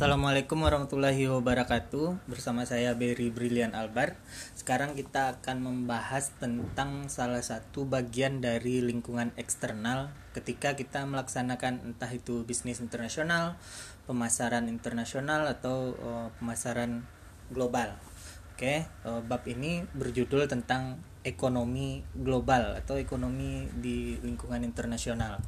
Assalamualaikum warahmatullahi wabarakatuh. Bersama saya Berry Brilian Albar. Sekarang kita akan membahas tentang salah satu bagian dari lingkungan eksternal Ketika kita melaksanakan entah itu bisnis internasional Pemasaran internasional atau uh, pemasaran global. Oke, uh, bab ini berjudul tentang ekonomi global atau ekonomi di lingkungan internasional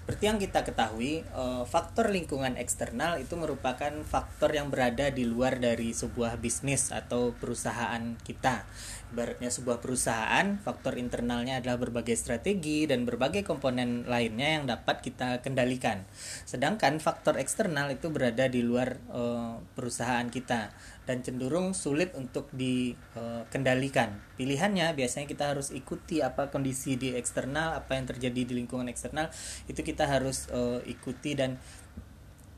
seperti yang kita ketahui, eh, faktor lingkungan eksternal itu merupakan faktor yang berada di luar dari sebuah bisnis atau perusahaan kita. Ibaratnya sebuah perusahaan, faktor internalnya adalah berbagai strategi dan berbagai komponen lainnya yang dapat kita kendalikan. Sedangkan faktor eksternal itu berada di luar uh, perusahaan kita dan cenderung sulit untuk dikendalikan. Uh, Pilihannya biasanya kita harus ikuti apa kondisi di eksternal, apa yang terjadi di lingkungan eksternal, itu kita harus uh, ikuti dan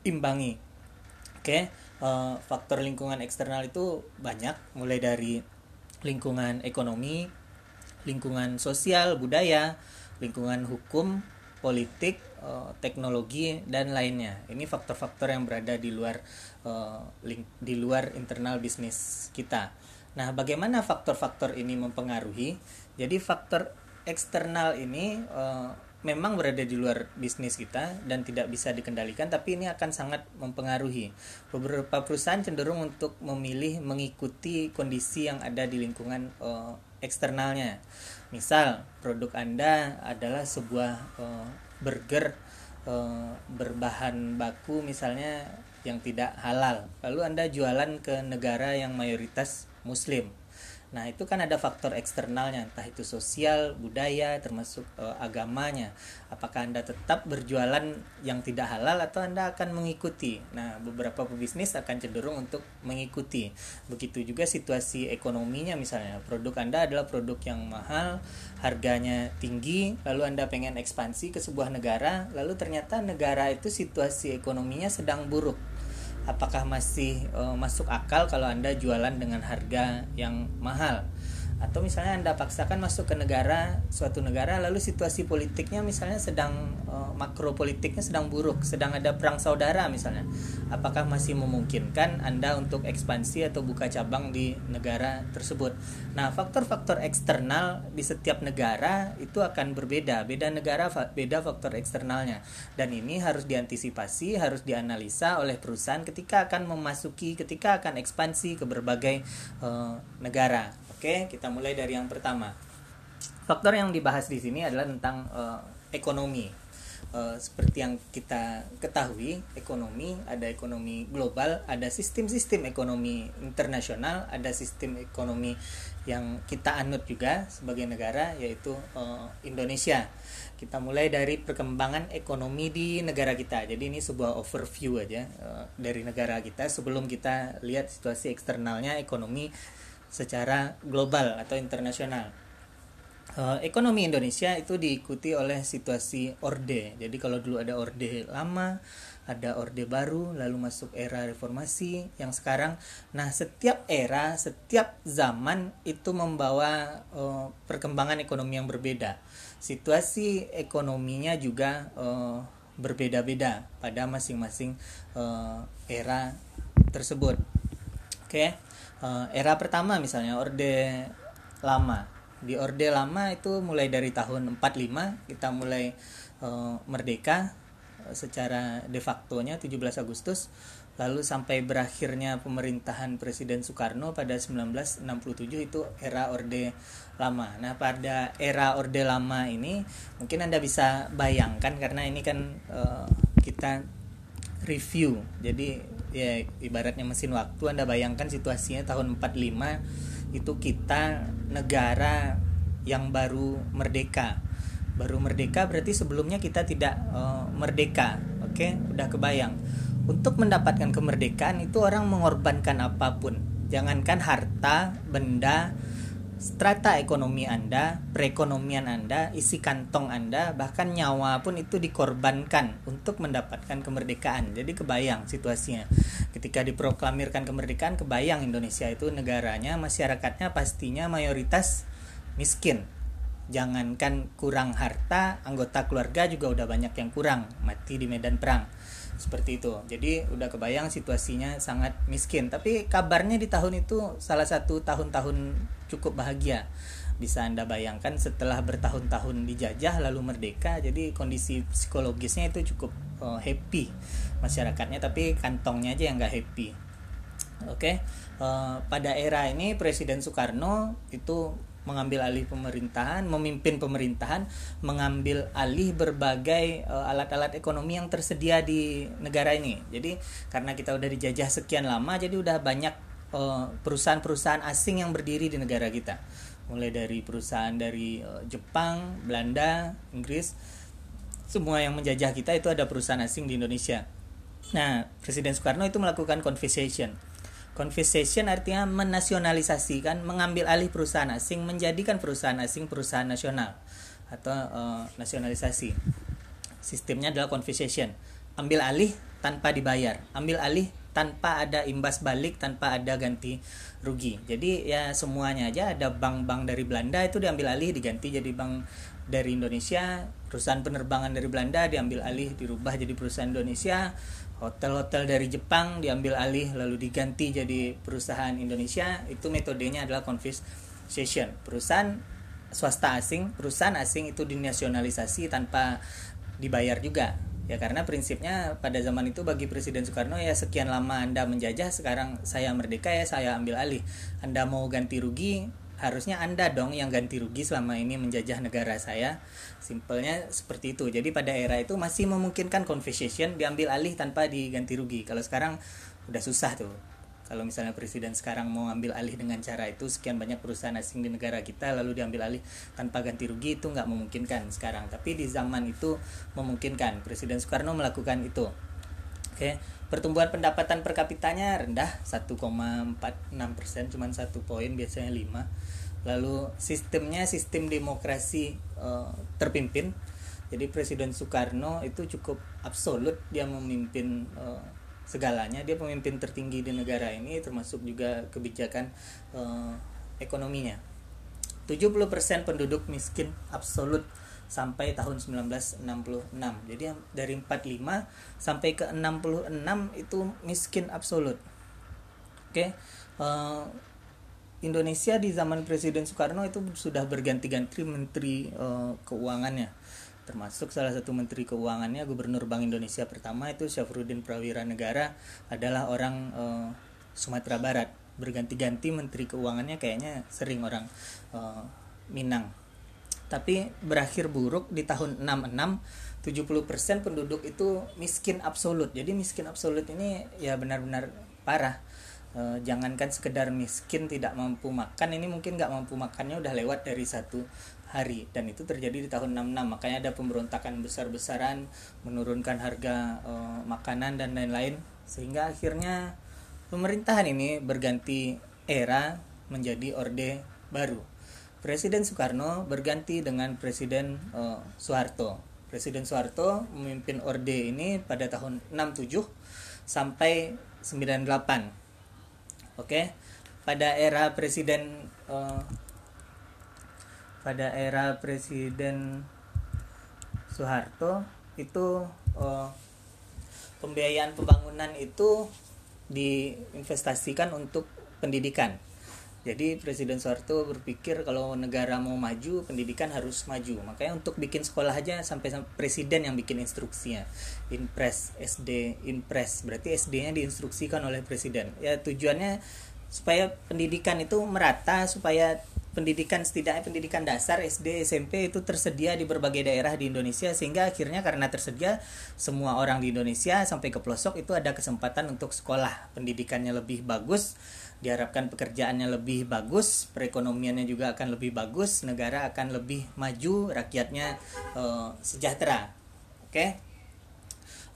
imbangi. Oke, okay? uh, faktor lingkungan eksternal itu banyak, mulai dari lingkungan ekonomi, lingkungan sosial, budaya, lingkungan hukum, politik, eh, teknologi dan lainnya. Ini faktor-faktor yang berada di luar eh, di luar internal bisnis kita. Nah, bagaimana faktor-faktor ini mempengaruhi? Jadi faktor eksternal ini eh, memang berada di luar bisnis kita dan tidak bisa dikendalikan tapi ini akan sangat mempengaruhi. Beberapa perusahaan cenderung untuk memilih mengikuti kondisi yang ada di lingkungan uh, eksternalnya. Misal produk anda adalah sebuah uh, burger uh, berbahan baku misalnya yang tidak halal lalu anda jualan ke negara yang mayoritas muslim Nah, itu kan ada faktor eksternalnya, entah itu sosial, budaya, termasuk e, agamanya. Apakah Anda tetap berjualan yang tidak halal atau Anda akan mengikuti? Nah, beberapa pebisnis akan cenderung untuk mengikuti. Begitu juga situasi ekonominya misalnya, produk Anda adalah produk yang mahal, harganya tinggi, lalu Anda pengen ekspansi ke sebuah negara, lalu ternyata negara itu situasi ekonominya sedang buruk apakah masih uh, masuk akal kalau Anda jualan dengan harga yang mahal atau misalnya Anda paksakan masuk ke negara suatu negara lalu situasi politiknya misalnya sedang uh, makro politiknya sedang buruk, sedang ada perang saudara misalnya. Apakah masih memungkinkan Anda untuk ekspansi atau buka cabang di negara tersebut? Nah, faktor-faktor eksternal di setiap negara itu akan berbeda. Beda negara beda faktor eksternalnya. Dan ini harus diantisipasi, harus dianalisa oleh perusahaan ketika akan memasuki ketika akan ekspansi ke berbagai uh, negara. Oke, kita mulai dari yang pertama. Faktor yang dibahas di sini adalah tentang uh, ekonomi. Uh, seperti yang kita ketahui, ekonomi ada ekonomi global, ada sistem-sistem ekonomi internasional, ada sistem ekonomi yang kita anut juga sebagai negara yaitu uh, Indonesia. Kita mulai dari perkembangan ekonomi di negara kita. Jadi ini sebuah overview aja uh, dari negara kita sebelum kita lihat situasi eksternalnya ekonomi secara global atau internasional. Uh, ekonomi Indonesia itu diikuti oleh situasi orde. Jadi kalau dulu ada orde lama, ada orde baru, lalu masuk era reformasi yang sekarang. Nah, setiap era, setiap zaman itu membawa uh, perkembangan ekonomi yang berbeda. Situasi ekonominya juga uh, berbeda-beda pada masing-masing uh, era tersebut. Oke. Okay? Uh, era pertama misalnya orde lama di orde lama itu mulai dari tahun 45 kita mulai uh, merdeka uh, secara de facto-nya 17 Agustus lalu sampai berakhirnya pemerintahan Presiden Soekarno pada 1967 itu era Orde Lama. Nah, pada era Orde Lama ini mungkin Anda bisa bayangkan karena ini kan uh, kita review. Jadi ya ibaratnya mesin waktu Anda bayangkan situasinya tahun 45 itu kita negara yang baru merdeka. Baru merdeka berarti sebelumnya kita tidak uh, merdeka oke? Okay? udah kebayang. Untuk mendapatkan kemerdekaan itu orang mengorbankan apa pun. Jangankan harta benda strata ekonomi Anda, perekonomian Anda, isi kantong Anda, bahkan nyawa pun itu dikorbankan untuk mendapatkan kemerdekaan. Jadi kebayang situasinya. Ketika diproklamirkan kemerdekaan, kebayang Indonesia itu negaranya, masyarakatnya pastinya mayoritas miskin. Jangankan kurang harta, anggota keluarga juga udah banyak yang kurang mati di medan perang. Seperti itu. Jadi udah kebayang situasinya sangat miskin. Tapi kabarnya di tahun itu salah satu tahun-tahun cukup bahagia. Bisa anda bayangkan setelah bertahun-tahun dijajah lalu merdeka jadi kondisi psikologisnya itu cukup uh, happy masyarakatnya tapi kantongnya aja yang nggak happy. Oke? Okay? uh, pada era ini Presiden Soekarno itu mengambil alih pemerintahan, memimpin pemerintahan, mengambil alih berbagai uh, alat-alat ekonomi yang tersedia di negara ini. Jadi karena kita udah dijajah sekian lama, jadi udah banyak uh, perusahaan-perusahaan asing yang berdiri di negara kita. Mulai dari perusahaan dari uh, Jepang, Belanda, Inggris, semua yang menjajah kita itu ada perusahaan asing di Indonesia. Nah, Presiden Soekarno itu melakukan confiscation Confiscation artinya menasionalisasikan, mengambil alih perusahaan asing, menjadikan perusahaan asing perusahaan nasional atau uh, nasionalisasi. Sistemnya adalah confiscation, ambil alih tanpa dibayar, ambil alih tanpa ada imbas balik, tanpa ada ganti rugi. Jadi ya semuanya aja ada bank-bank dari Belanda itu diambil alih diganti jadi bank dari Indonesia, perusahaan penerbangan dari Belanda diambil alih dirubah jadi perusahaan Indonesia, hotel-hotel dari Jepang diambil alih lalu diganti jadi perusahaan Indonesia. Itu metodenya adalah confiscation perusahaan swasta asing perusahaan asing itu dinasionalisasi tanpa dibayar juga. Ya karena prinsipnya pada zaman itu bagi Presiden Soekarno ya sekian lama Anda menjajah sekarang saya merdeka ya saya ambil alih. Anda mau ganti rugi harusnya Anda dong yang ganti rugi selama ini menjajah negara saya. Simpelnya seperti itu. Jadi pada era itu masih memungkinkan confiscation diambil alih tanpa diganti rugi. Kalau sekarang udah susah tuh. Kalau misalnya presiden sekarang mau ambil alih dengan cara itu sekian banyak perusahaan asing di negara kita lalu diambil alih tanpa ganti rugi itu nggak memungkinkan sekarang. Tapi di zaman itu memungkinkan. Presiden Soekarno melakukan itu. Oke, pertumbuhan pendapatan per kapitanya rendah 1,46 persen, cuman satu poin biasanya 5. Lalu sistemnya sistem demokrasi uh, terpimpin. Jadi Presiden Soekarno itu cukup absolut dia memimpin uh, segalanya. Dia pemimpin tertinggi di negara ini termasuk juga kebijakan uh, ekonominya. 70% penduduk miskin absolut sampai tahun 1966. Jadi dari 45 sampai ke 66 itu miskin absolut. Oke. Okay? Uh, Indonesia di zaman Presiden Soekarno itu sudah berganti-ganti menteri uh, keuangannya. Termasuk salah satu menteri keuangannya Gubernur Bank Indonesia pertama itu Syafruddin Prawira Negara adalah orang uh, Sumatera Barat. Berganti-ganti menteri keuangannya kayaknya sering orang uh, Minang. Tapi berakhir buruk di tahun 66 70% penduduk itu miskin absolut. Jadi miskin absolut ini ya benar-benar parah e, jangankan sekedar miskin tidak mampu makan ini mungkin nggak mampu makannya udah lewat dari satu hari dan itu terjadi di tahun 66 makanya ada pemberontakan besar-besaran menurunkan harga e, makanan dan lain-lain sehingga akhirnya pemerintahan ini berganti era menjadi orde baru Presiden Soekarno berganti dengan Presiden uh, Soeharto. Presiden Soeharto memimpin Orde ini pada tahun 67 sampai 98. Oke. Pada era Presiden uh, pada era Presiden Soeharto itu uh, pembiayaan pembangunan itu diinvestasikan untuk pendidikan jadi Presiden Soeharto berpikir kalau negara mau maju, pendidikan harus maju. Makanya untuk bikin sekolah aja sampai, presiden yang bikin instruksinya. Impres SD, Impres. Berarti SD-nya diinstruksikan oleh presiden. Ya tujuannya supaya pendidikan itu merata, supaya pendidikan setidaknya pendidikan dasar SD SMP itu tersedia di berbagai daerah di Indonesia sehingga akhirnya karena tersedia semua orang di Indonesia sampai ke pelosok itu ada kesempatan untuk sekolah pendidikannya lebih bagus diharapkan pekerjaannya lebih bagus perekonomiannya juga akan lebih bagus negara akan lebih maju rakyatnya uh, sejahtera. Oke? Okay?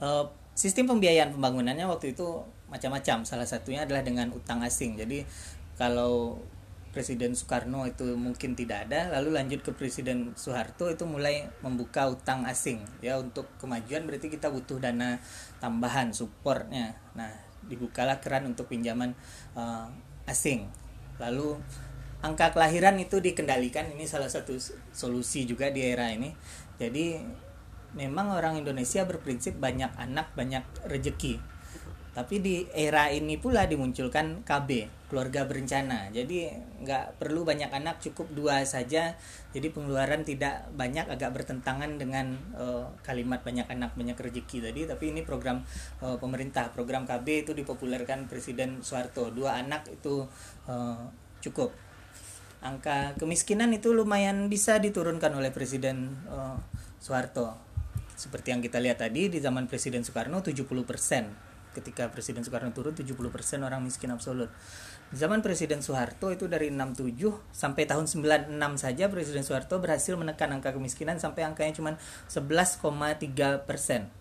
uh, eh, sistem pembiayaan pembangunannya waktu itu macam-macam. Salah satunya adalah dengan utang asing. Jadi kalau Presiden Soekarno itu mungkin tidak ada lalu lanjut ke Presiden Soeharto itu mulai membuka utang asing. Ya untuk kemajuan berarti kita butuh dana tambahan supportnya. Nah dibukalah keran untuk pinjaman uh, asing. Lalu angka kelahiran itu dikendalikan. Ini salah satu solusi juga di era ini. Jadi memang orang Indonesia berprinsip banyak anak banyak rejeki tapi di era ini pula dimunculkan KB keluarga berencana. Jadi nggak perlu banyak anak cukup dua saja. Jadi pengeluaran tidak banyak agak bertentangan dengan uh, kalimat banyak anak banyak rezeki tadi. Tapi ini program uh, pemerintah program KB itu dipopulerkan Presiden Soeharto. Dua anak itu uh, cukup. Angka kemiskinan itu lumayan bisa diturunkan oleh Presiden uh, Soeharto. Seperti yang kita lihat tadi di zaman Presiden Soekarno 70 persen ketika Presiden Soekarno turun 70% orang miskin absolut. Zaman Presiden Soeharto itu dari 67 sampai tahun 96 saja Presiden Soeharto berhasil menekan angka kemiskinan sampai angkanya cuma 11,3 persen.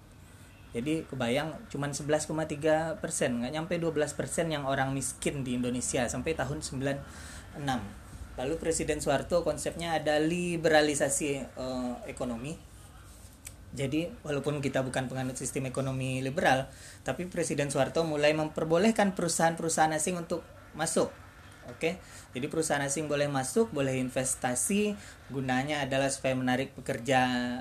Jadi kebayang cuma 11,3 persen, nggak nyampe 12 persen yang orang miskin di Indonesia sampai tahun 96. Lalu Presiden Soeharto konsepnya ada liberalisasi uh, ekonomi jadi walaupun kita bukan penganut sistem ekonomi liberal, tapi Presiden Soeharto mulai memperbolehkan perusahaan-perusahaan asing untuk masuk. Oke. Jadi perusahaan asing boleh masuk, boleh investasi. Gunanya adalah supaya menarik pekerja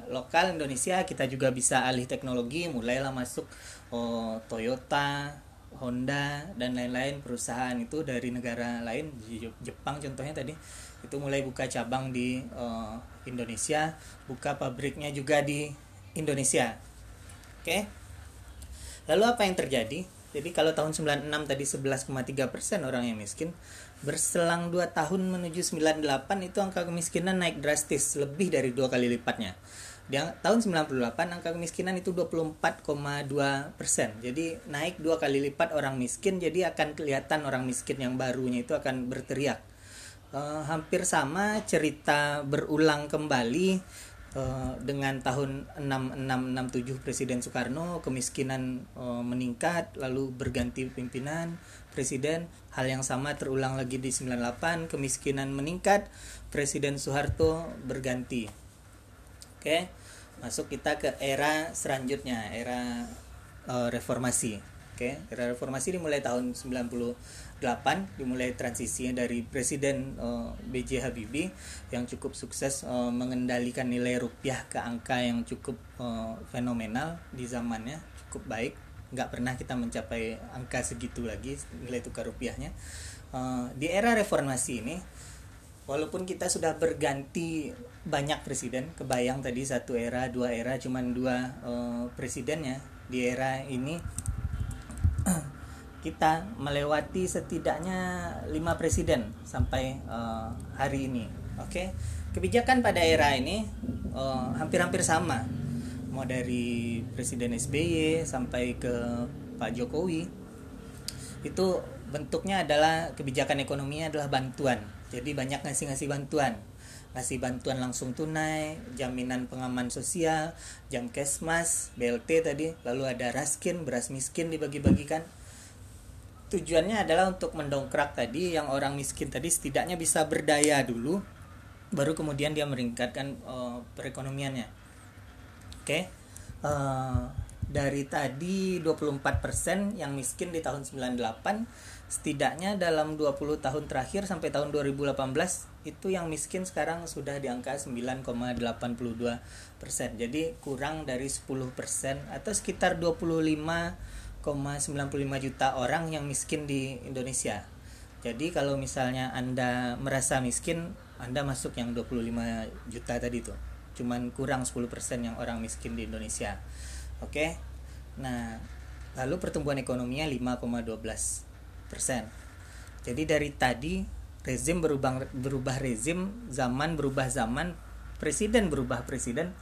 lokal Indonesia. Kita juga bisa alih teknologi, mulailah masuk oh, Toyota, Honda dan lain-lain perusahaan itu dari negara lain Jepang contohnya tadi itu mulai buka cabang di uh, Indonesia buka pabriknya juga di Indonesia. Oke. Lalu apa yang terjadi? Jadi kalau tahun 96 tadi 11,3 persen orang yang miskin, berselang 2 tahun menuju 98 itu angka kemiskinan naik drastis, lebih dari dua kali lipatnya. Di tahun 98 angka kemiskinan itu 24,2 persen. Jadi naik dua kali lipat orang miskin, jadi akan kelihatan orang miskin yang barunya itu akan berteriak. Uh, hampir sama cerita berulang kembali Eh, dengan tahun 6667 Presiden Soekarno kemiskinan uh, meningkat lalu berganti pimpinan presiden. Hal yang sama terulang lagi di 98 kemiskinan meningkat Presiden Soeharto berganti. Oke masuk kita ke era selanjutnya era uh, reformasi. Oke era reformasi dimulai tahun 90 8 dimulai transisinya dari Presiden uh, eh, B.J. Habibie yang cukup sukses uh, mengendalikan nilai rupiah ke angka yang cukup uh, fenomenal di zamannya cukup baik nggak pernah kita mencapai angka segitu lagi nilai tukar rupiahnya uh, di era reformasi ini walaupun kita sudah berganti banyak presiden kebayang tadi satu era dua era cuman dua uh, presidennya di era ini kita melewati setidaknya lima presiden sampai uh, hari ini. Oke, okay? kebijakan pada era ini uh, hampir-hampir sama, mau dari Presiden SBY sampai ke Pak Jokowi itu bentuknya adalah kebijakan ekonominya adalah bantuan. Jadi banyak ngasih-ngasih bantuan ngasih bantuan langsung tunai, jaminan pengaman sosial, jam kesmas, BLT tadi, lalu ada raskin, beras miskin dibagi-bagikan tujuannya adalah untuk mendongkrak tadi yang orang miskin tadi setidaknya bisa berdaya dulu baru kemudian dia meningkatkan uh, perekonomiannya oke okay? uh, eh, dari tadi 24% yang miskin di tahun 98 setidaknya dalam 20 tahun terakhir sampai tahun 2018 itu yang miskin sekarang sudah di angka 9,82 jadi kurang dari 10 atau sekitar 25 1,95 juta orang yang miskin di Indonesia. Jadi kalau misalnya Anda merasa miskin, Anda masuk yang 25 juta tadi tuh. Cuman kurang 10% yang orang miskin di Indonesia. Oke. Nah, lalu pertumbuhan ekonominya 5,12%. Jadi dari tadi rezim berubah berubah rezim, zaman berubah zaman, presiden berubah presiden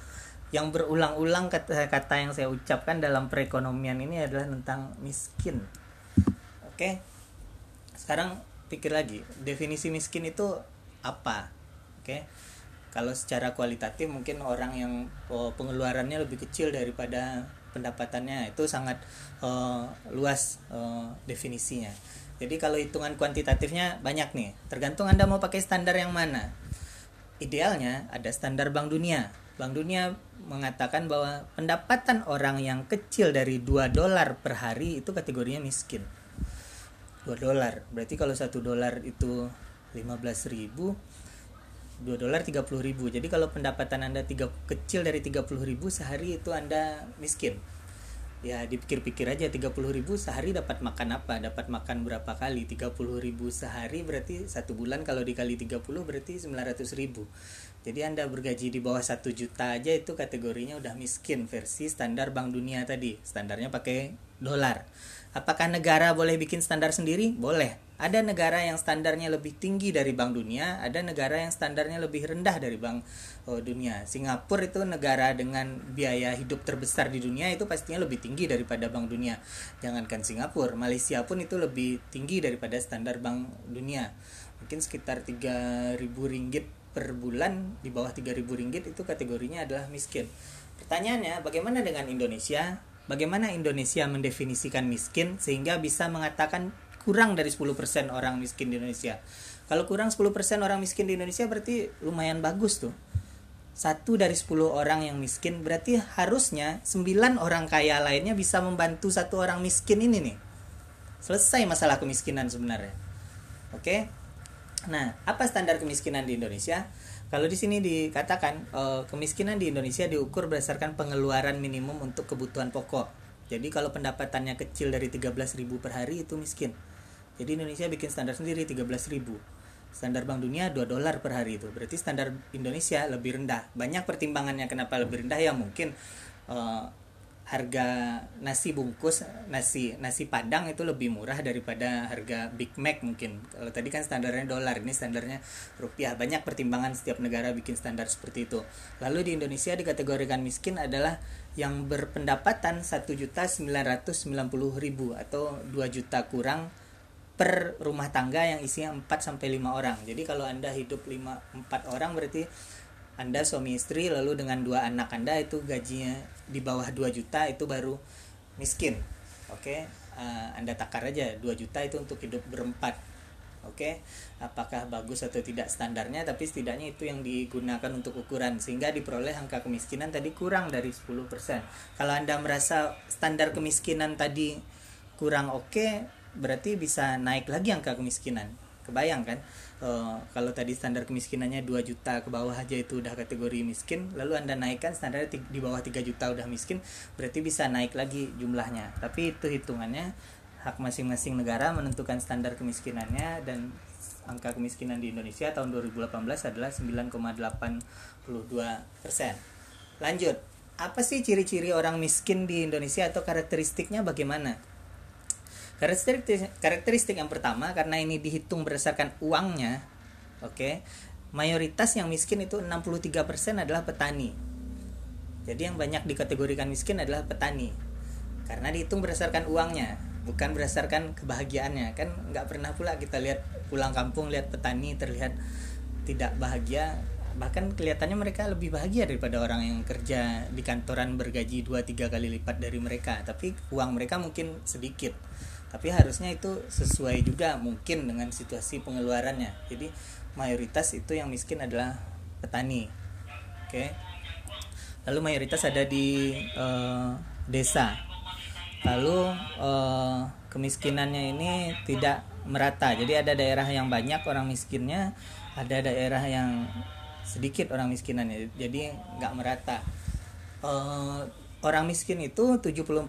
yang berulang-ulang kata-kata yang saya ucapkan dalam perekonomian ini adalah tentang miskin. Oke. Sekarang pikir lagi, definisi miskin itu apa? Oke. Kalau secara kualitatif mungkin orang yang oh, pengeluarannya lebih kecil daripada pendapatannya itu sangat uh, luas uh, definisinya. Jadi kalau hitungan kuantitatifnya banyak nih, tergantung Anda mau pakai standar yang mana. Idealnya ada standar Bank Dunia. Bank Dunia mengatakan bahwa pendapatan orang yang kecil dari 2 dolar per hari itu kategorinya miskin. 2 dolar. Berarti kalau satu dolar itu 15 ribu 2 dolar 30 ribu. Jadi kalau pendapatan anda tiga, kecil dari 30 ribu sehari itu anda miskin. Ya dipikir-pikir aja 30 ribu sehari dapat makan apa? Dapat makan berapa kali? 30 ribu sehari berarti satu bulan kalau dikali 30 berarti 900 ribu jadi anda bergaji di bawah satu juta aja itu kategorinya udah miskin versi standar bank dunia tadi standarnya pakai dolar apakah negara boleh bikin standar sendiri boleh ada negara yang standarnya lebih tinggi dari Bank Dunia, ada negara yang standarnya lebih rendah dari Bank oh, Dunia. Singapura itu negara dengan biaya hidup terbesar di dunia itu pastinya lebih tinggi daripada Bank Dunia. Jangankan Singapura, Malaysia pun itu lebih tinggi daripada standar Bank Dunia. Mungkin sekitar 3.000 ringgit per bulan di bawah 3.000 ringgit itu kategorinya adalah miskin. Pertanyaannya, bagaimana dengan Indonesia? Bagaimana Indonesia mendefinisikan miskin sehingga bisa mengatakan kurang dari 10% orang miskin di Indonesia. Kalau kurang 10% orang miskin di Indonesia berarti lumayan bagus tuh. Satu dari 10 orang yang miskin berarti harusnya 9 orang kaya lainnya bisa membantu satu orang miskin ini nih. Selesai masalah kemiskinan sebenarnya. Oke. Nah, apa standar kemiskinan di Indonesia? Kalau di sini dikatakan eh, kemiskinan di Indonesia diukur berdasarkan pengeluaran minimum untuk kebutuhan pokok. Jadi kalau pendapatannya kecil dari 13.000 per hari itu miskin. Jadi Indonesia bikin standar sendiri 13.000 standar Bank Dunia 2 dolar per hari itu. Berarti standar Indonesia lebih rendah. Banyak pertimbangannya kenapa lebih rendah? Ya mungkin uh, harga nasi bungkus nasi nasi padang itu lebih murah daripada harga Big Mac mungkin. Kalau tadi kan standarnya dolar ini standarnya rupiah. Banyak pertimbangan setiap negara bikin standar seperti itu. Lalu di Indonesia dikategorikan miskin adalah yang berpendapatan 1.990.000 atau 2 juta kurang per rumah tangga yang isinya 4 sampai 5 orang. Jadi kalau Anda hidup 5 4 orang berarti Anda suami istri lalu dengan dua anak Anda itu gajinya di bawah 2 juta itu baru miskin. Oke. Okay? Uh, eh, anda takar aja 2 juta itu untuk hidup berempat. Oke. Okay? Apakah bagus atau tidak standarnya tapi setidaknya itu yang digunakan untuk ukuran sehingga diperoleh angka kemiskinan tadi kurang dari 10%. Kalau Anda merasa standar kemiskinan tadi kurang oke okay, berarti bisa naik lagi angka kemiskinan kebayang kan uh, kalau tadi standar kemiskinannya 2 juta ke bawah aja itu udah kategori miskin lalu anda naikkan standar di bawah 3 juta udah miskin berarti bisa naik lagi jumlahnya. Tapi itu hitungannya hak masing-masing negara menentukan standar kemiskinannya dan angka kemiskinan di Indonesia tahun 2018 adalah 9,82 persen. Lanjut apa sih ciri-ciri orang miskin di Indonesia atau karakteristiknya bagaimana Karakteristik karakteristik yang pertama karena ini dihitung berdasarkan uangnya, oke. Okay, mayoritas yang miskin itu 63% adalah petani. Jadi yang banyak dikategorikan miskin adalah petani. Karena dihitung berdasarkan uangnya, bukan berdasarkan kebahagiaannya. Kan nggak pernah pula kita lihat pulang kampung lihat petani terlihat tidak bahagia bahkan kelihatannya mereka lebih bahagia daripada orang yang kerja di kantoran bergaji 2-3 kali lipat dari mereka tapi uang mereka mungkin sedikit tapi harusnya itu sesuai juga mungkin dengan situasi pengeluarannya. Jadi mayoritas itu yang miskin adalah petani. Oke. Okay? lalu mayoritas ada di uh, desa. Lalu uh, kemiskinannya ini tidak merata. Jadi ada daerah yang banyak orang miskinnya ada daerah yang sedikit orang miskinannya. Jadi nggak merata. Uh, orang miskin itu 74%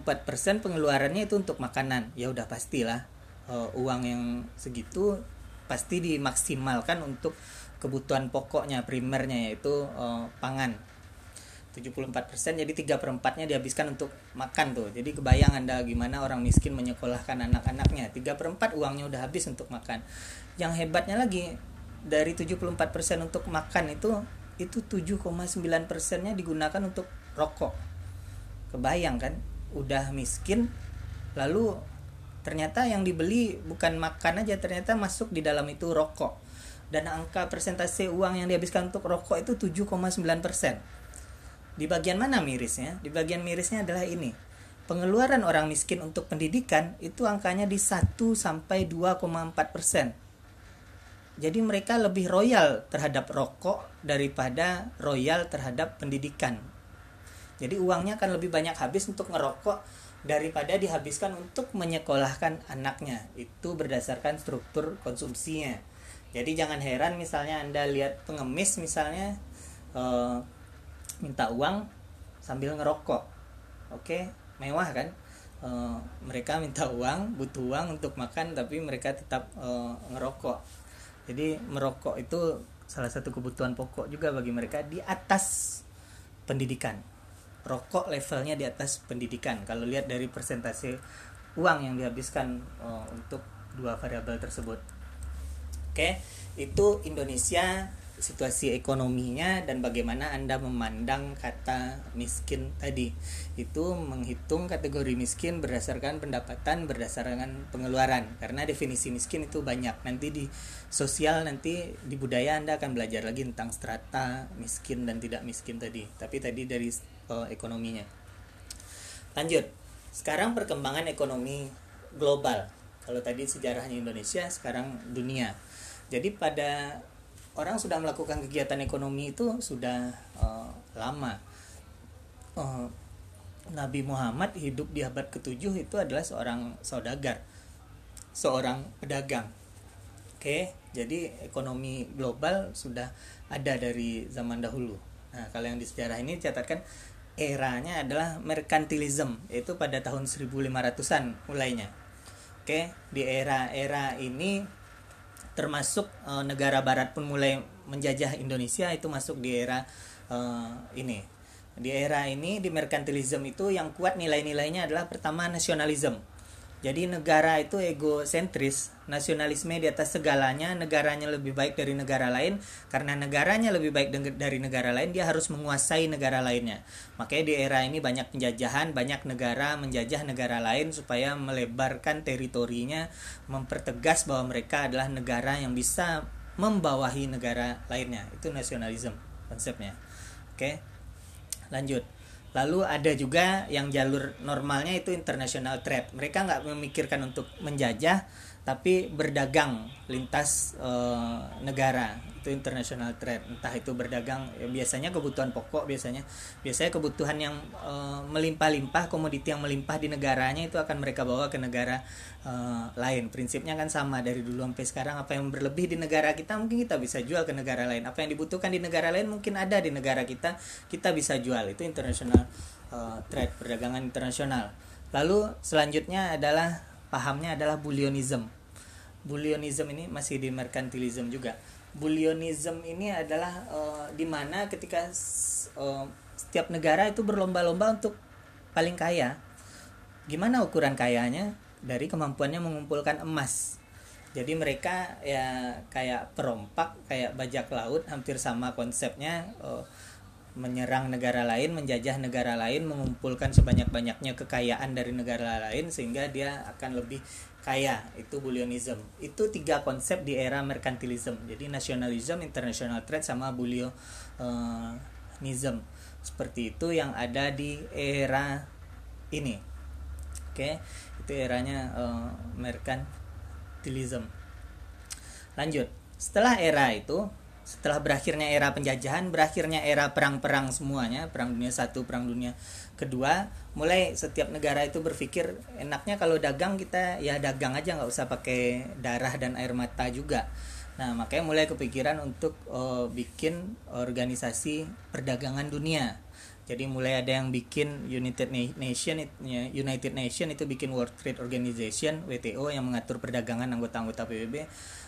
pengeluarannya itu untuk makanan. Ya udah pastilah uh, uang yang segitu pasti dimaksimalkan untuk kebutuhan pokoknya primernya yaitu uh, pangan. 74% jadi 3 per 4 nya dihabiskan untuk makan tuh. Jadi kebayang anda gimana orang miskin menyekolahkan anak-anaknya. 3 per 4 uangnya udah habis untuk makan. Yang hebatnya lagi dari 74% untuk makan itu itu 7,9 persennya digunakan untuk rokok kebayang kan? Udah miskin lalu ternyata yang dibeli bukan makan aja ternyata masuk di dalam itu rokok. Dan angka persentase uang yang dihabiskan untuk rokok itu 7,9 persen. Di bagian mana mirisnya? Di bagian mirisnya adalah ini. Pengeluaran orang miskin untuk pendidikan itu angkanya di 1 sampai 2,4 persen. Jadi mereka lebih royal terhadap rokok daripada royal terhadap pendidikan jadi uangnya akan lebih banyak habis untuk ngerokok daripada dihabiskan untuk menyekolahkan anaknya. Itu berdasarkan struktur konsumsinya. jadi jangan heran misalnya anda lihat pengemis misalnya uh, minta uang sambil ngerokok oke mewah kan uh, mereka minta uang butuh uang untuk makan tapi mereka tetap uh, ngerokok jadi merokok itu salah satu kebutuhan pokok juga bagi mereka di atas pendidikan rokok levelnya di atas pendidikan. Kalau lihat dari persentase uang yang dihabiskan uh, untuk dua variabel tersebut. Oke itu Indonesia situasi ekonominya dan bagaimana Anda memandang kata miskin tadi. Itu menghitung kategori miskin berdasarkan pendapatan, berdasarkan pengeluaran. Karena definisi miskin itu banyak. Nanti di sosial nanti di budaya Anda akan belajar lagi tentang strata miskin dan tidak miskin tadi. Tapi tadi dari uh, ekonominya. Lanjut. Sekarang perkembangan ekonomi global. Kalau tadi sejarahnya Indonesia, sekarang dunia. Jadi pada orang sudah melakukan kegiatan ekonomi itu sudah uh, lama. Uh, Nabi Muhammad hidup di abad ke-7 itu adalah seorang saudagar, seorang pedagang. Oke, jadi ekonomi global sudah ada dari zaman dahulu. Nah, kalau yang di sejarah ini dicatatkan eranya adalah merkantilism, yaitu pada tahun 1500-an mulainya. Oke, di era-era ini termasuk uh, negara barat pun mulai menjajah Indonesia itu masuk di era uh, ini. Di era ini di merkantilisme itu yang kuat nilai-nilainya adalah pertama nasionalisme jadi negara itu egosentris, nasionalisme di atas segalanya, negaranya lebih baik dari negara lain. Karena negaranya lebih baik dari negara lain, dia harus menguasai negara lainnya. Makanya di era ini banyak penjajahan, banyak negara menjajah negara lain supaya melebarkan teritorinya, mempertegas bahwa mereka adalah negara yang bisa membawahi negara lainnya. Itu nasionalisme konsepnya. Oke. Lanjut Lalu ada juga yang jalur normalnya itu international trade. Mereka nggak memikirkan untuk menjajah, tapi berdagang lintas e, negara. Itu international trade. Entah itu berdagang ya biasanya kebutuhan pokok biasanya. Biasanya kebutuhan yang e, melimpah-limpah komoditi yang melimpah di negaranya itu akan mereka bawa ke negara e, lain. Prinsipnya kan sama dari dulu sampai sekarang apa yang berlebih di negara kita mungkin kita bisa jual ke negara lain. Apa yang dibutuhkan di negara lain mungkin ada di negara kita kita bisa jual. Itu international e, trade perdagangan internasional. Lalu selanjutnya adalah pahamnya adalah bullionism bullionism ini masih di merkantilism juga bullionism ini adalah uh, di mana ketika uh, setiap negara itu berlomba-lomba untuk paling kaya. Gimana ukuran kayanya? Dari kemampuannya mengumpulkan emas. Jadi mereka ya kayak perompak, kayak bajak laut, hampir sama konsepnya. Uh, menyerang negara lain, menjajah negara lain, mengumpulkan sebanyak-banyaknya kekayaan dari negara lain sehingga dia akan lebih kaya. Itu bullionism. Itu tiga konsep di era merkantilism. Jadi nasionalisme, international trade sama bullionism. Seperti itu yang ada di era ini. Oke, itu eranya uh, merkantilism. Lanjut. Setelah era itu setelah berakhirnya era penjajahan, berakhirnya era perang-perang semuanya, perang dunia satu, perang dunia kedua, mulai setiap negara itu berpikir enaknya kalau dagang kita ya dagang aja nggak usah pakai darah dan air mata juga. Nah makanya mulai kepikiran untuk uh, bikin organisasi perdagangan dunia. Jadi mulai ada yang bikin United Nation, United Nation itu bikin World Trade Organization (WTO) yang mengatur perdagangan anggota-anggota PBB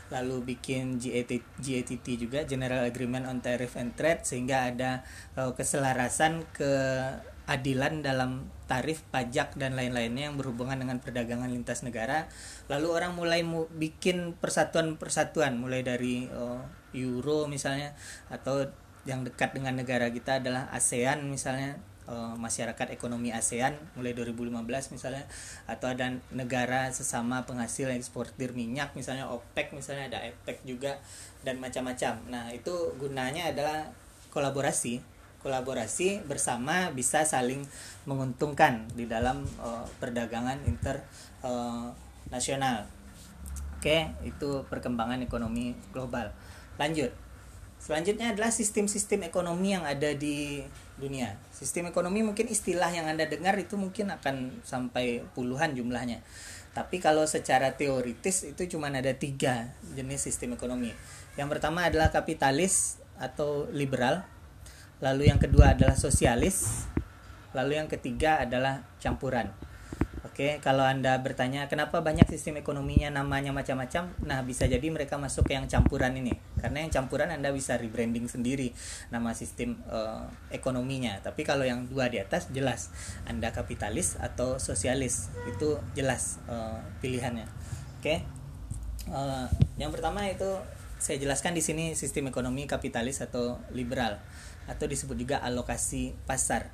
lalu bikin GATT, GATT juga General Agreement on Tariff and Trade sehingga ada uh, keselarasan keadilan dalam tarif pajak dan lain-lainnya yang berhubungan dengan perdagangan lintas negara. Lalu orang mulai mu bikin persatuan-persatuan mulai dari uh, euro misalnya atau yang dekat dengan negara kita adalah ASEAN misalnya uh, masyarakat ekonomi ASEAN mulai 2015 misalnya atau ada negara sesama penghasil eksportir minyak misalnya OPEC misalnya ada EPEC juga dan macam-macam. Nah, itu gunanya adalah kolaborasi kolaborasi bersama bisa saling menguntungkan di dalam uh, perdagangan internasional. Uh, Oke, itu perkembangan ekonomi global. Lanjut. Selanjutnya adalah sistem-sistem ekonomi yang ada di dunia. Sistem ekonomi mungkin istilah yang Anda dengar itu mungkin akan sampai puluhan jumlahnya. Tapi kalau secara teoritis itu cuma ada tiga jenis sistem ekonomi. Yang pertama adalah kapitalis atau liberal, lalu yang kedua adalah sosialis, lalu yang ketiga adalah campuran. Oke, kalau Anda bertanya kenapa banyak sistem ekonominya namanya macam-macam, nah bisa jadi mereka masuk ke yang campuran ini. Karena yang campuran Anda bisa rebranding sendiri nama sistem uh, ekonominya. Tapi kalau yang dua di atas jelas Anda kapitalis atau sosialis. Itu jelas uh, pilihannya. Oke. Uh, yang pertama itu saya jelaskan di sini sistem ekonomi kapitalis atau liberal atau disebut juga alokasi pasar.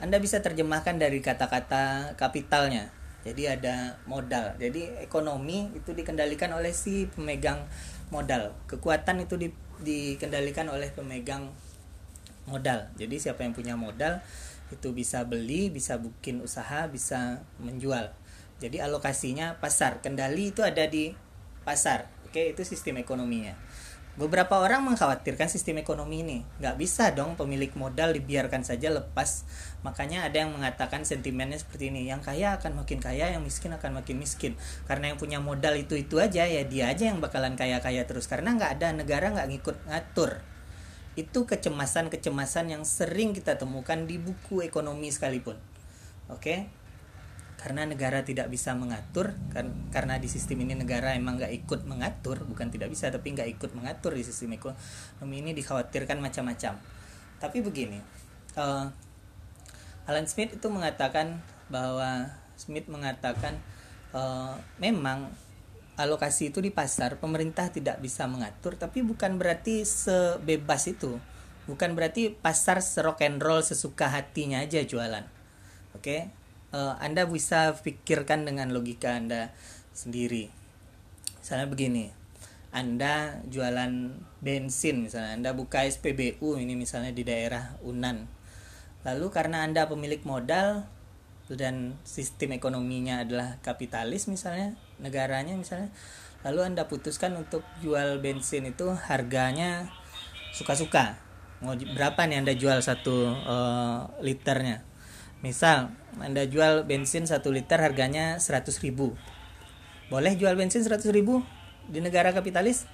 Anda bisa terjemahkan dari kata-kata kapitalnya jadi ada modal. Jadi ekonomi itu dikendalikan oleh si pemegang modal. Kekuatan itu di, dikendalikan oleh pemegang modal. Jadi siapa yang punya modal itu bisa beli bisa bikin usaha bisa menjual. Jadi alokasinya pasar. Kendali itu ada di pasar. Oke itu sistem ekonominya Beberapa orang mengkhawatirkan sistem ekonomi ini. Nggak bisa dong pemilik modal dibiarkan saja lepas. Makanya ada yang mengatakan sentimennya seperti ini. Yang kaya akan makin kaya, yang miskin akan makin miskin. Karena yang punya modal itu-itu aja, ya dia aja yang bakalan kaya-kaya terus. Karena nggak ada negara nggak ngikut ngatur. Itu kecemasan-kecemasan yang sering kita temukan di buku ekonomi sekalipun. Oke, karena negara tidak bisa mengatur kan karena di sistem ini negara emang nggak ikut mengatur bukan tidak bisa tapi nggak ikut mengatur di sistem ekonomi ini dikhawatirkan macam-macam. Tapi begini uh, Alan Smith itu mengatakan bahwa Smith mengatakan uh, memang alokasi itu di pasar pemerintah tidak bisa mengatur tapi bukan berarti sebebas itu. Bukan berarti pasar serok and roll sesuka hatinya aja jualan. Oke? okay? Uh, Anda bisa pikirkan dengan logika Anda sendiri. Misalnya begini, Anda jualan bensin misalnya, Anda buka SPBU ini misalnya di daerah Unan. Lalu karena Anda pemilik modal dan sistem ekonominya adalah kapitalis misalnya, negaranya misalnya, lalu Anda putuskan untuk jual bensin itu harganya suka-suka. Berapa nih Anda jual satu uh, liternya? Misal, Anda jual bensin 1 liter harganya 100 ribu. Boleh jual bensin 100 ribu di negara kapitalis?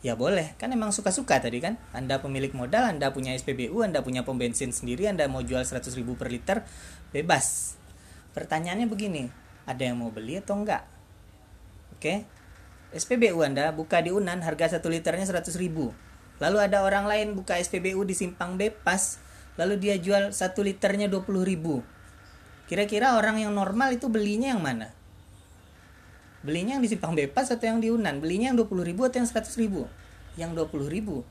Ya boleh, kan emang suka-suka tadi kan. Anda pemilik modal, Anda punya SPBU, Anda punya pom bensin sendiri, Anda mau jual 100 ribu per liter, bebas. Pertanyaannya begini, ada yang mau beli atau enggak? Oke, SPBU Anda buka di Unan harga 1 liternya 100 ribu. Lalu ada orang lain buka SPBU di Simpang Bepas lalu dia jual satu liternya 20 ribu. Kira-kira orang yang normal itu belinya yang mana? Belinya yang di Simpang Bepas atau yang di Unan? Belinya yang 20 ribu atau yang 100 ribu? Yang 20 ribu.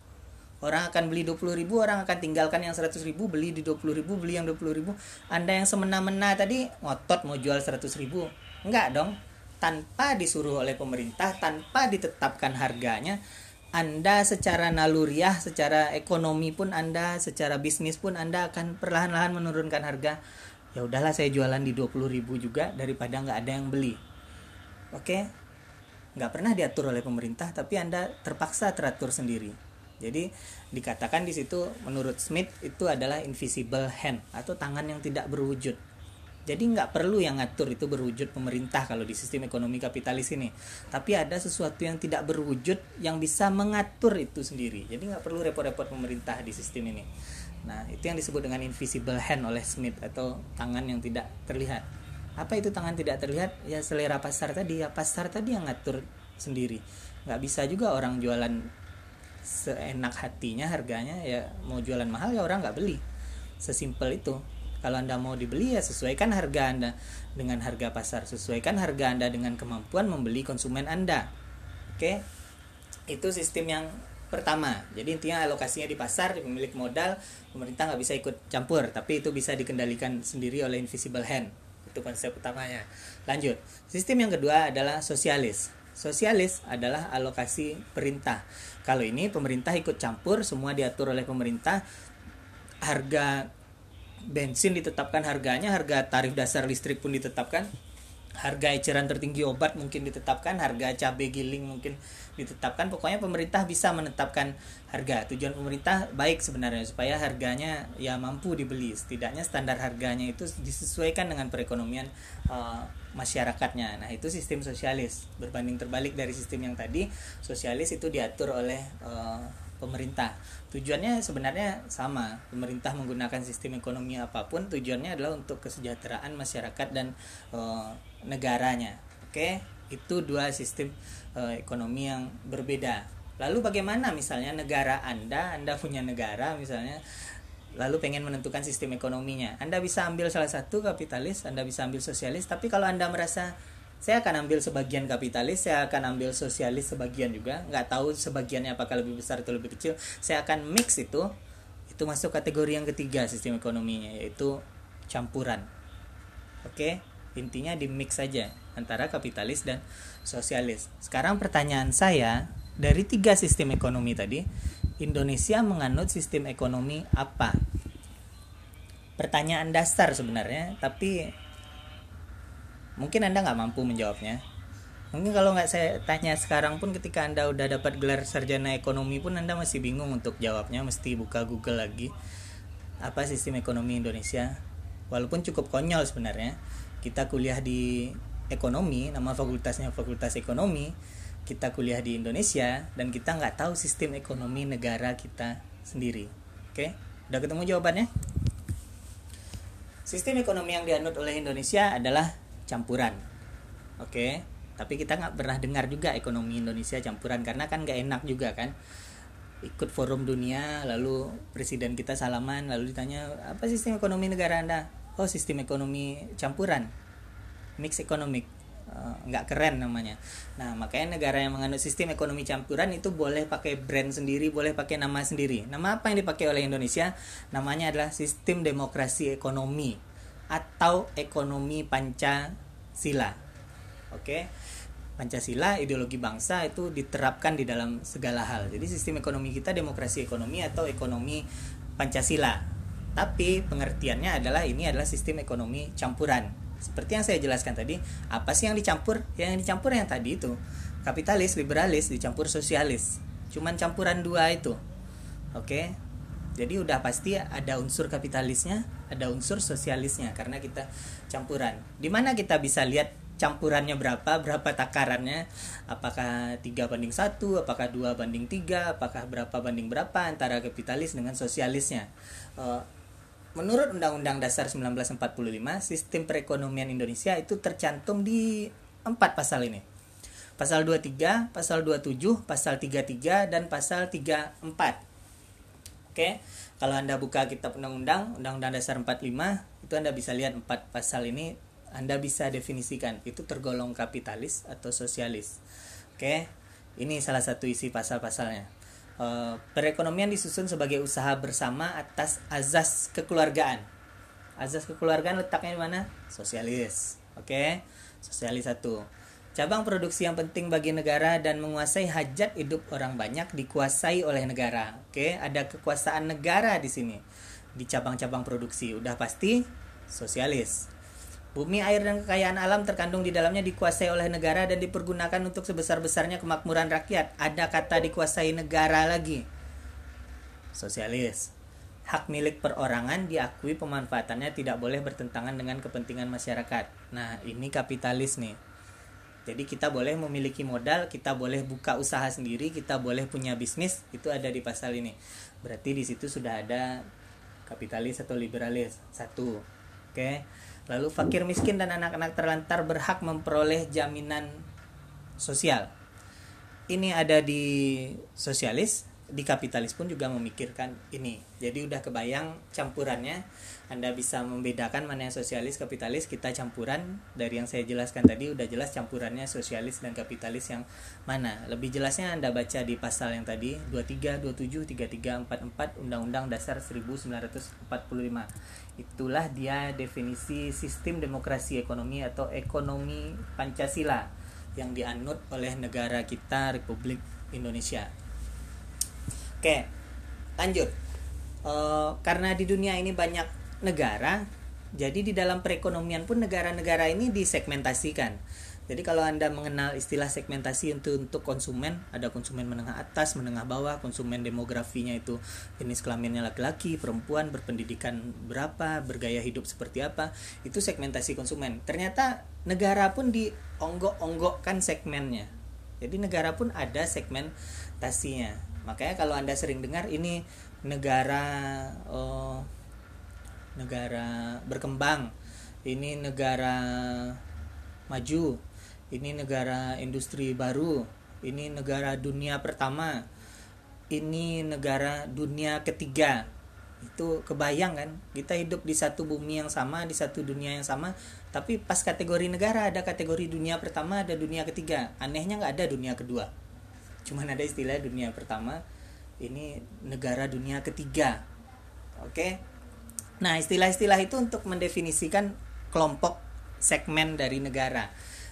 Orang akan beli 20 ribu orang akan tinggalkan yang 100 ribu beli di 20 ribu beli yang 20 ribu. Anda yang semena-mena tadi ngotot mau jual 100 ribu. Enggak dong. Tanpa disuruh oleh pemerintah tanpa ditetapkan harganya anda secara naluriah, secara ekonomi pun Anda, secara bisnis pun Anda akan perlahan-lahan menurunkan harga. Ya udahlah saya jualan di 20.000 juga daripada nggak ada yang beli. Oke? Nggak pernah diatur oleh pemerintah, tapi Anda terpaksa teratur sendiri. Jadi dikatakan di situ menurut Smith itu adalah invisible hand atau tangan yang tidak berwujud jadi nggak perlu yang ngatur itu berwujud pemerintah kalau di sistem ekonomi kapitalis ini. Tapi ada sesuatu yang tidak berwujud yang bisa mengatur itu sendiri. Jadi nggak perlu repot-repot pemerintah di sistem ini. Nah itu yang disebut dengan invisible hand oleh Smith atau tangan yang tidak terlihat. Apa itu tangan tidak terlihat? Ya selera pasar tadi ya pasar tadi yang ngatur sendiri. Nggak bisa juga orang jualan seenak hatinya harganya ya mau jualan mahal ya orang nggak beli. Sesimpel itu kalau Anda mau dibeli ya sesuaikan harga Anda dengan harga pasar, sesuaikan harga Anda dengan kemampuan membeli konsumen Anda. Oke. Itu sistem yang pertama. Jadi intinya alokasinya di pasar, di pemilik modal, pemerintah nggak bisa ikut campur, tapi itu bisa dikendalikan sendiri oleh invisible hand. Itu konsep utamanya. Lanjut. Sistem yang kedua adalah sosialis. Sosialis adalah alokasi perintah. Kalau ini pemerintah ikut campur, semua diatur oleh pemerintah. Harga bensin ditetapkan harganya, harga tarif dasar listrik pun ditetapkan. harga eceran tertinggi obat mungkin ditetapkan harga cabai giling mungkin ditetapkan. Pokoknya pemerintah bisa menetapkan harga. Tujuan pemerintah baik sebenarnya supaya harganya ya mampu dibeli. Setidaknya standar harganya itu disesuaikan dengan perekonomian uh, masyarakatnya. Nah itu sistem sosialis. Berbanding terbalik dari sistem yang tadi sosialis itu diatur oleh uh, pemerintah. Tujuannya sebenarnya sama. Pemerintah menggunakan sistem ekonomi apa pun tujuannya adalah untuk kesejahteraan masyarakat dan e, negaranya. Oke, itu dua sistem e, ekonomi yang berbeda. Lalu bagaimana misalnya negara Anda, Anda punya negara misalnya lalu pengen menentukan sistem ekonominya. Anda bisa ambil salah satu kapitalis, Anda bisa ambil sosialis, tapi kalau Anda merasa saya akan ambil sebagian kapitalis saya akan ambil sosialis sebagian juga. Nggak tahu sebagiannya apakah lebih besar atau lebih kecil. Saya akan mix itu itu masuk kategori yang ketiga sistem ekonominya yaitu campuran. Oke? Intinya di mix saja antara kapitalis dan sosialis. Sekarang pertanyaan saya dari tiga sistem ekonomi tadi Indonesia menganut sistem ekonomi apa? Pertanyaan dasar sebenarnya tapi mungkin anda nggak mampu menjawabnya. Mungkin kalau nggak saya tanya sekarang pun ketika anda udah dapat gelar sarjana ekonomi pun anda masih bingung untuk jawabnya mesti buka Google lagi. Apa sistem ekonomi Indonesia? Walaupun cukup konyol sebenarnya. Kita kuliah di ekonomi nama fakultasnya fakultas ekonomi. Kita kuliah di Indonesia dan kita nggak tahu sistem ekonomi negara kita sendiri. Oke? Udah ketemu jawabannya? Sistem ekonomi yang dianut oleh Indonesia adalah campuran oke okay? tapi kita nggak pernah dengar juga ekonomi Indonesia campuran karena kan nggak enak juga kan ikut forum dunia lalu presiden kita salaman lalu ditanya apa sistem ekonomi negara anda oh sistem ekonomi campuran mix economic eh, nggak uh, keren namanya. Nah makanya negara yang menganut sistem ekonomi campuran itu boleh pakai brand sendiri, boleh pakai nama sendiri. Nama apa yang dipakai oleh Indonesia? Namanya adalah sistem demokrasi ekonomi atau ekonomi Pancasila. Oke. Pancasila ideologi bangsa itu diterapkan di dalam segala hal. Jadi sistem ekonomi kita demokrasi ekonomi atau ekonomi Pancasila. Tapi pengertiannya adalah ini adalah sistem ekonomi campuran. Seperti yang saya jelaskan tadi, apa sih yang dicampur? Yang dicampur yang tadi itu kapitalis, liberalis dicampur sosialis. Cuman campuran dua itu. Oke. Jadi udah pasti ada unsur kapitalisnya, ada unsur sosialisnya karena kita campuran. Di mana kita bisa lihat campurannya berapa, berapa takarannya, apakah tiga banding satu, apakah dua banding tiga, apakah berapa banding berapa antara kapitalis dengan sosialisnya. Uh, menurut Undang-Undang Dasar 1945, sistem perekonomian Indonesia itu tercantum di empat pasal ini. Pasal 23, pasal 27, pasal 33, dan pasal 34 Oke, kalau Anda buka kitab undang-undang, Undang-Undang Dasar 45, itu Anda bisa lihat empat pasal ini Anda bisa definisikan itu tergolong kapitalis atau sosialis. Oke. Ini salah satu isi pasal-pasalnya. E, perekonomian disusun sebagai usaha bersama atas azas kekeluargaan. Azas kekeluargaan letaknya di mana? Sosialis. Oke. Sosialis satu Cabang produksi yang penting bagi negara dan menguasai hajat hidup orang banyak dikuasai oleh negara. Oke, ada kekuasaan negara di sini. Di cabang-cabang produksi udah pasti sosialis. Bumi, air, dan kekayaan alam terkandung di dalamnya dikuasai oleh negara dan dipergunakan untuk sebesar-besarnya kemakmuran rakyat. Ada kata dikuasai negara lagi. Sosialis. Hak milik perorangan diakui pemanfaatannya tidak boleh bertentangan dengan kepentingan masyarakat. Nah, ini kapitalis nih jadi kita boleh memiliki modal, kita boleh buka usaha sendiri, kita boleh punya bisnis, itu ada di pasal ini. Berarti di situ sudah ada kapitalis atau liberalis. Satu. Oke. Lalu fakir miskin dan anak-anak terlantar berhak memperoleh jaminan sosial. Ini ada di sosialis, di kapitalis pun juga memikirkan ini. Jadi udah kebayang campurannya. Anda bisa membedakan mana yang sosialis, kapitalis, kita campuran dari yang saya jelaskan tadi udah jelas campurannya sosialis dan kapitalis yang mana. Lebih jelasnya Anda baca di pasal yang tadi 23, 27, 33, 44 Undang-Undang Dasar 1945. Itulah dia definisi sistem demokrasi ekonomi atau ekonomi Pancasila yang dianut oleh negara kita Republik Indonesia. Oke, lanjut. Uh, karena di dunia ini banyak negara, jadi di dalam perekonomian pun negara-negara ini disegmentasikan jadi kalau Anda mengenal istilah segmentasi untuk untuk konsumen, ada konsumen menengah atas, menengah bawah, konsumen demografinya itu jenis kelaminnya laki-laki, perempuan, berpendidikan berapa, bergaya hidup seperti apa, itu segmentasi konsumen. Ternyata negara pun dionggok-onggokkan segmennya. Jadi negara pun ada segmentasinya. Makanya kalau Anda sering dengar ini negara oh, negara berkembang, ini negara maju, ini negara industri baru ini negara dunia pertama ini negara dunia ketiga itu kebayang kan kita hidup di satu bumi yang sama di satu dunia yang sama tapi pas kategori negara ada kategori dunia pertama ada dunia ketiga. Anehnya nggak ada dunia kedua. Cuman ada istilah dunia pertama ini negara dunia ketiga. Oke? Nah istilah-istilah itu untuk mendefinisikan kelompok segmen dari negara.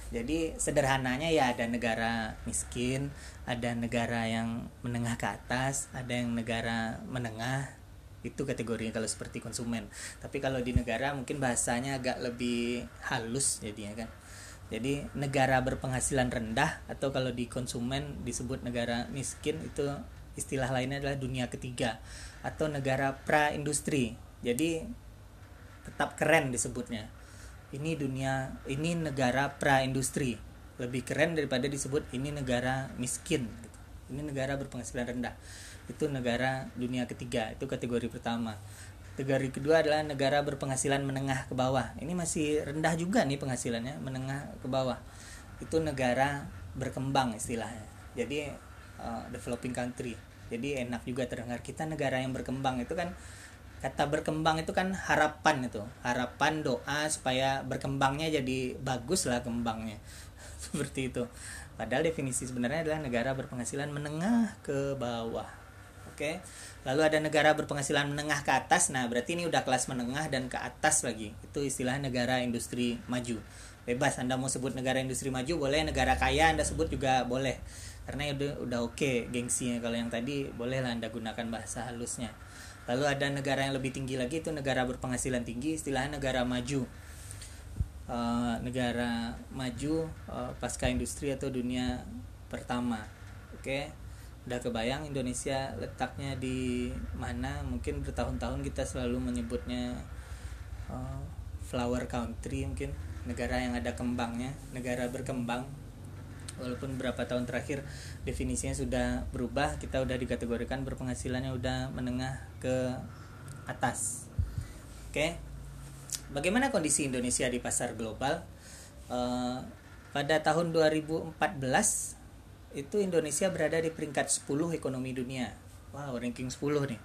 Jadi sederhananya ya ada negara miskin, ada negara yang menengah ke atas, ada yang negara menengah. Itu kategorinya kalau seperti konsumen. Tapi kalau di negara mungkin bahasanya agak lebih halus jadinya kan. Jadi negara berpenghasilan rendah atau kalau di konsumen disebut negara miskin itu istilah lainnya adalah dunia ketiga atau negara pra industri. Jadi tetap keren disebutnya ini dunia ini negara pra industri lebih keren daripada disebut ini negara miskin ini negara berpenghasilan rendah. Itu negara dunia ketiga itu kategori pertama. Kategori kedua adalah negara berpenghasilan menengah ke bawah. Ini masih rendah juga nih penghasilannya menengah ke bawah. Itu negara berkembang istilahnya. Jadi uh, developing country. Jadi enak juga terdengar kita negara yang berkembang. Itu kan kata berkembang itu kan harapan itu. Harapan doa supaya berkembangnya jadi bagus lah kembangnya. Seperti itu padahal definisi sebenarnya adalah negara berpenghasilan menengah ke bawah. Oke? Lalu ada negara berpenghasilan menengah ke atas. Nah berarti ini udah kelas menengah dan ke atas lagi. Itu istilah negara industri maju. Bebas anda mau sebut negara industri maju boleh. Negara kaya anda sebut juga boleh. Karena udah udah oke okay, gengsinya. Kalau yang tadi boleh lah anda gunakan bahasa halusnya. Lalu ada negara yang lebih tinggi lagi itu negara berpenghasilan tinggi. Istilahnya negara maju uh, negara maju uh, pasca industri atau dunia pertama. Oke okay? udah kebayang Indonesia letaknya di mana? Mungkin bertahun-tahun kita selalu menyebutnya uh, flower country mungkin negara yang ada kembangnya negara berkembang. Walaupun berapa tahun terakhir definisinya sudah berubah kita udah dikategorikan berpenghasilannya udah menengah ke atas. Oke bagaimana kondisi Indonesia di pasar global? Uh, pada tahun 2014 itu Indonesia berada di peringkat 10 ekonomi dunia. Wow ranking 10 nih.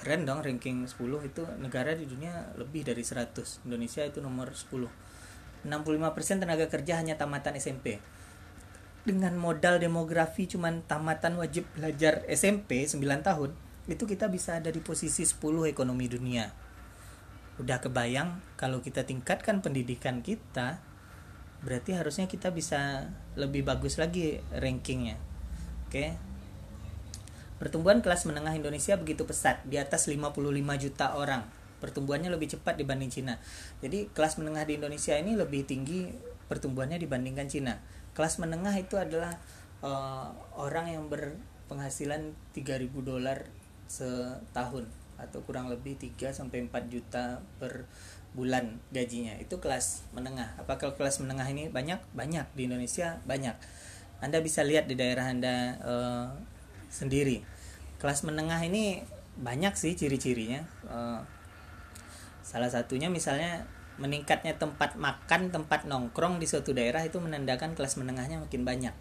Keren dong ranking 10 itu negara di dunia lebih dari 100 Indonesia itu nomor 10 65% tenaga kerja hanya tamatan SMP. Dengan modal demografi cuman tamatan wajib belajar SMP 9 tahun, itu kita bisa ada di posisi 10 ekonomi dunia. Udah kebayang kalau kita tingkatkan pendidikan kita, berarti harusnya kita bisa lebih bagus lagi rankingnya. Oke. Pertumbuhan kelas menengah Indonesia begitu pesat, di atas 55 juta orang pertumbuhannya lebih cepat dibanding Cina. Jadi kelas menengah di Indonesia ini lebih tinggi pertumbuhannya dibandingkan Cina. Kelas menengah itu adalah uh, orang yang berpenghasilan 3000 dolar setahun atau kurang lebih 3 sampai 4 juta per bulan gajinya. Itu kelas menengah. Apakah kelas menengah ini banyak? Banyak di Indonesia banyak. Anda bisa lihat di daerah Anda uh, sendiri. Kelas menengah ini banyak sih ciri-cirinya. Uh, Salah satunya misalnya meningkatnya tempat makan, tempat nongkrong di suatu daerah itu menandakan kelas menengahnya makin banyak.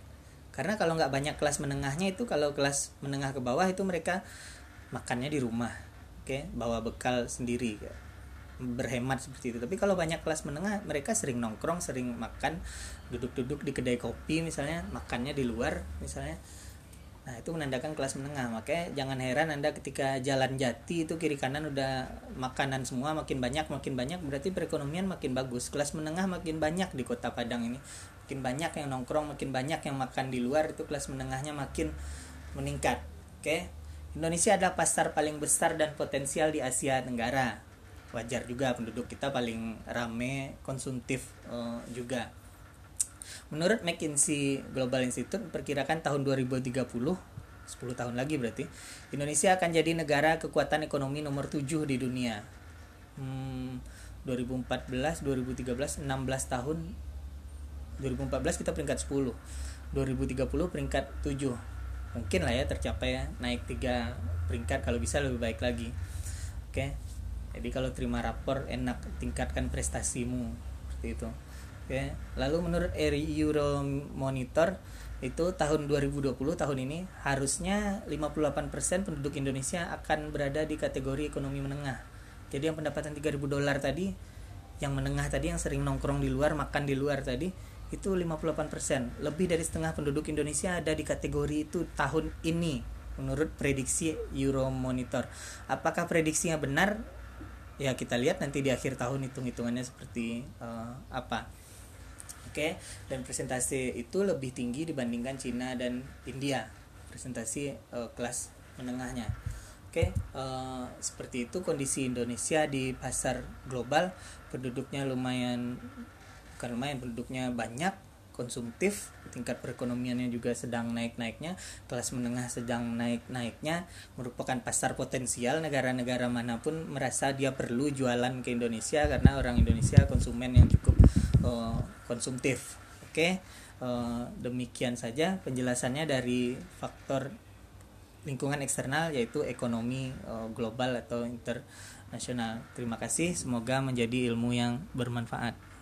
Karena kalau nggak banyak kelas menengahnya itu kalau kelas menengah ke bawah itu mereka makannya di rumah, okay? bawa bekal sendiri, berhemat seperti itu. Tapi kalau banyak kelas menengah, mereka sering nongkrong, sering makan, duduk-duduk di kedai kopi misalnya, makannya di luar misalnya Nah, itu menandakan kelas menengah. Makanya jangan heran Anda ketika jalan jati itu kiri kanan udah makanan semua makin banyak, makin banyak berarti perekonomian makin bagus. Kelas menengah makin banyak di Kota Padang ini. Makin banyak yang nongkrong, makin banyak yang makan di luar itu kelas menengahnya makin meningkat. Oke. Indonesia adalah pasar paling besar dan potensial di Asia Tenggara. wajar juga penduduk kita paling rame konsumtif uh, juga. Menurut McKinsey Global Institute perkirakan tahun 2030 10 tahun lagi berarti Indonesia akan jadi negara kekuatan ekonomi nomor 7 di dunia. Hmm, 2014 2013 16 tahun. 2014 kita peringkat 10 2030 peringkat 7 mungkin lah ya tercapai ya naik tiga peringkat kalau bisa lebih baik lagi. Oke? Jadi kalau terima rapor enak tingkatkan prestasimu. Seperti itu. Oke? Lalu menurut Euro Monitor itu tahun 2020 tahun ini harusnya 58% penduduk Indonesia akan berada di kategori ekonomi menengah. Jadi yang pendapatan 3000 dolar tadi yang menengah tadi yang sering nongkrong di luar, makan di luar tadi itu 58%. Lebih dari setengah penduduk Indonesia ada di kategori itu tahun ini menurut prediksi Euromonitor. Apakah prediksinya benar? Ya kita lihat nanti di akhir tahun hitung-hitungannya seperti uh, apa. Oke, dan presentasi itu lebih tinggi dibandingkan Cina dan India. Presentasi uh, kelas menengahnya. Oke, uh, seperti itu kondisi Indonesia di pasar global. Penduduknya lumayan bukan lumayan penduduknya banyak, konsumtif, tingkat perekonomiannya juga sedang naik-naiknya, kelas menengah sedang naik-naiknya, merupakan pasar potensial negara-negara mana pun merasa dia perlu jualan ke Indonesia karena orang Indonesia konsumen yang cukup uh, konsumtif. Oke, okay? uh, eh, demikian saja penjelasannya dari faktor lingkungan eksternal yaitu ekonomi uh, global atau internasional. Terima kasih, semoga menjadi ilmu yang bermanfaat.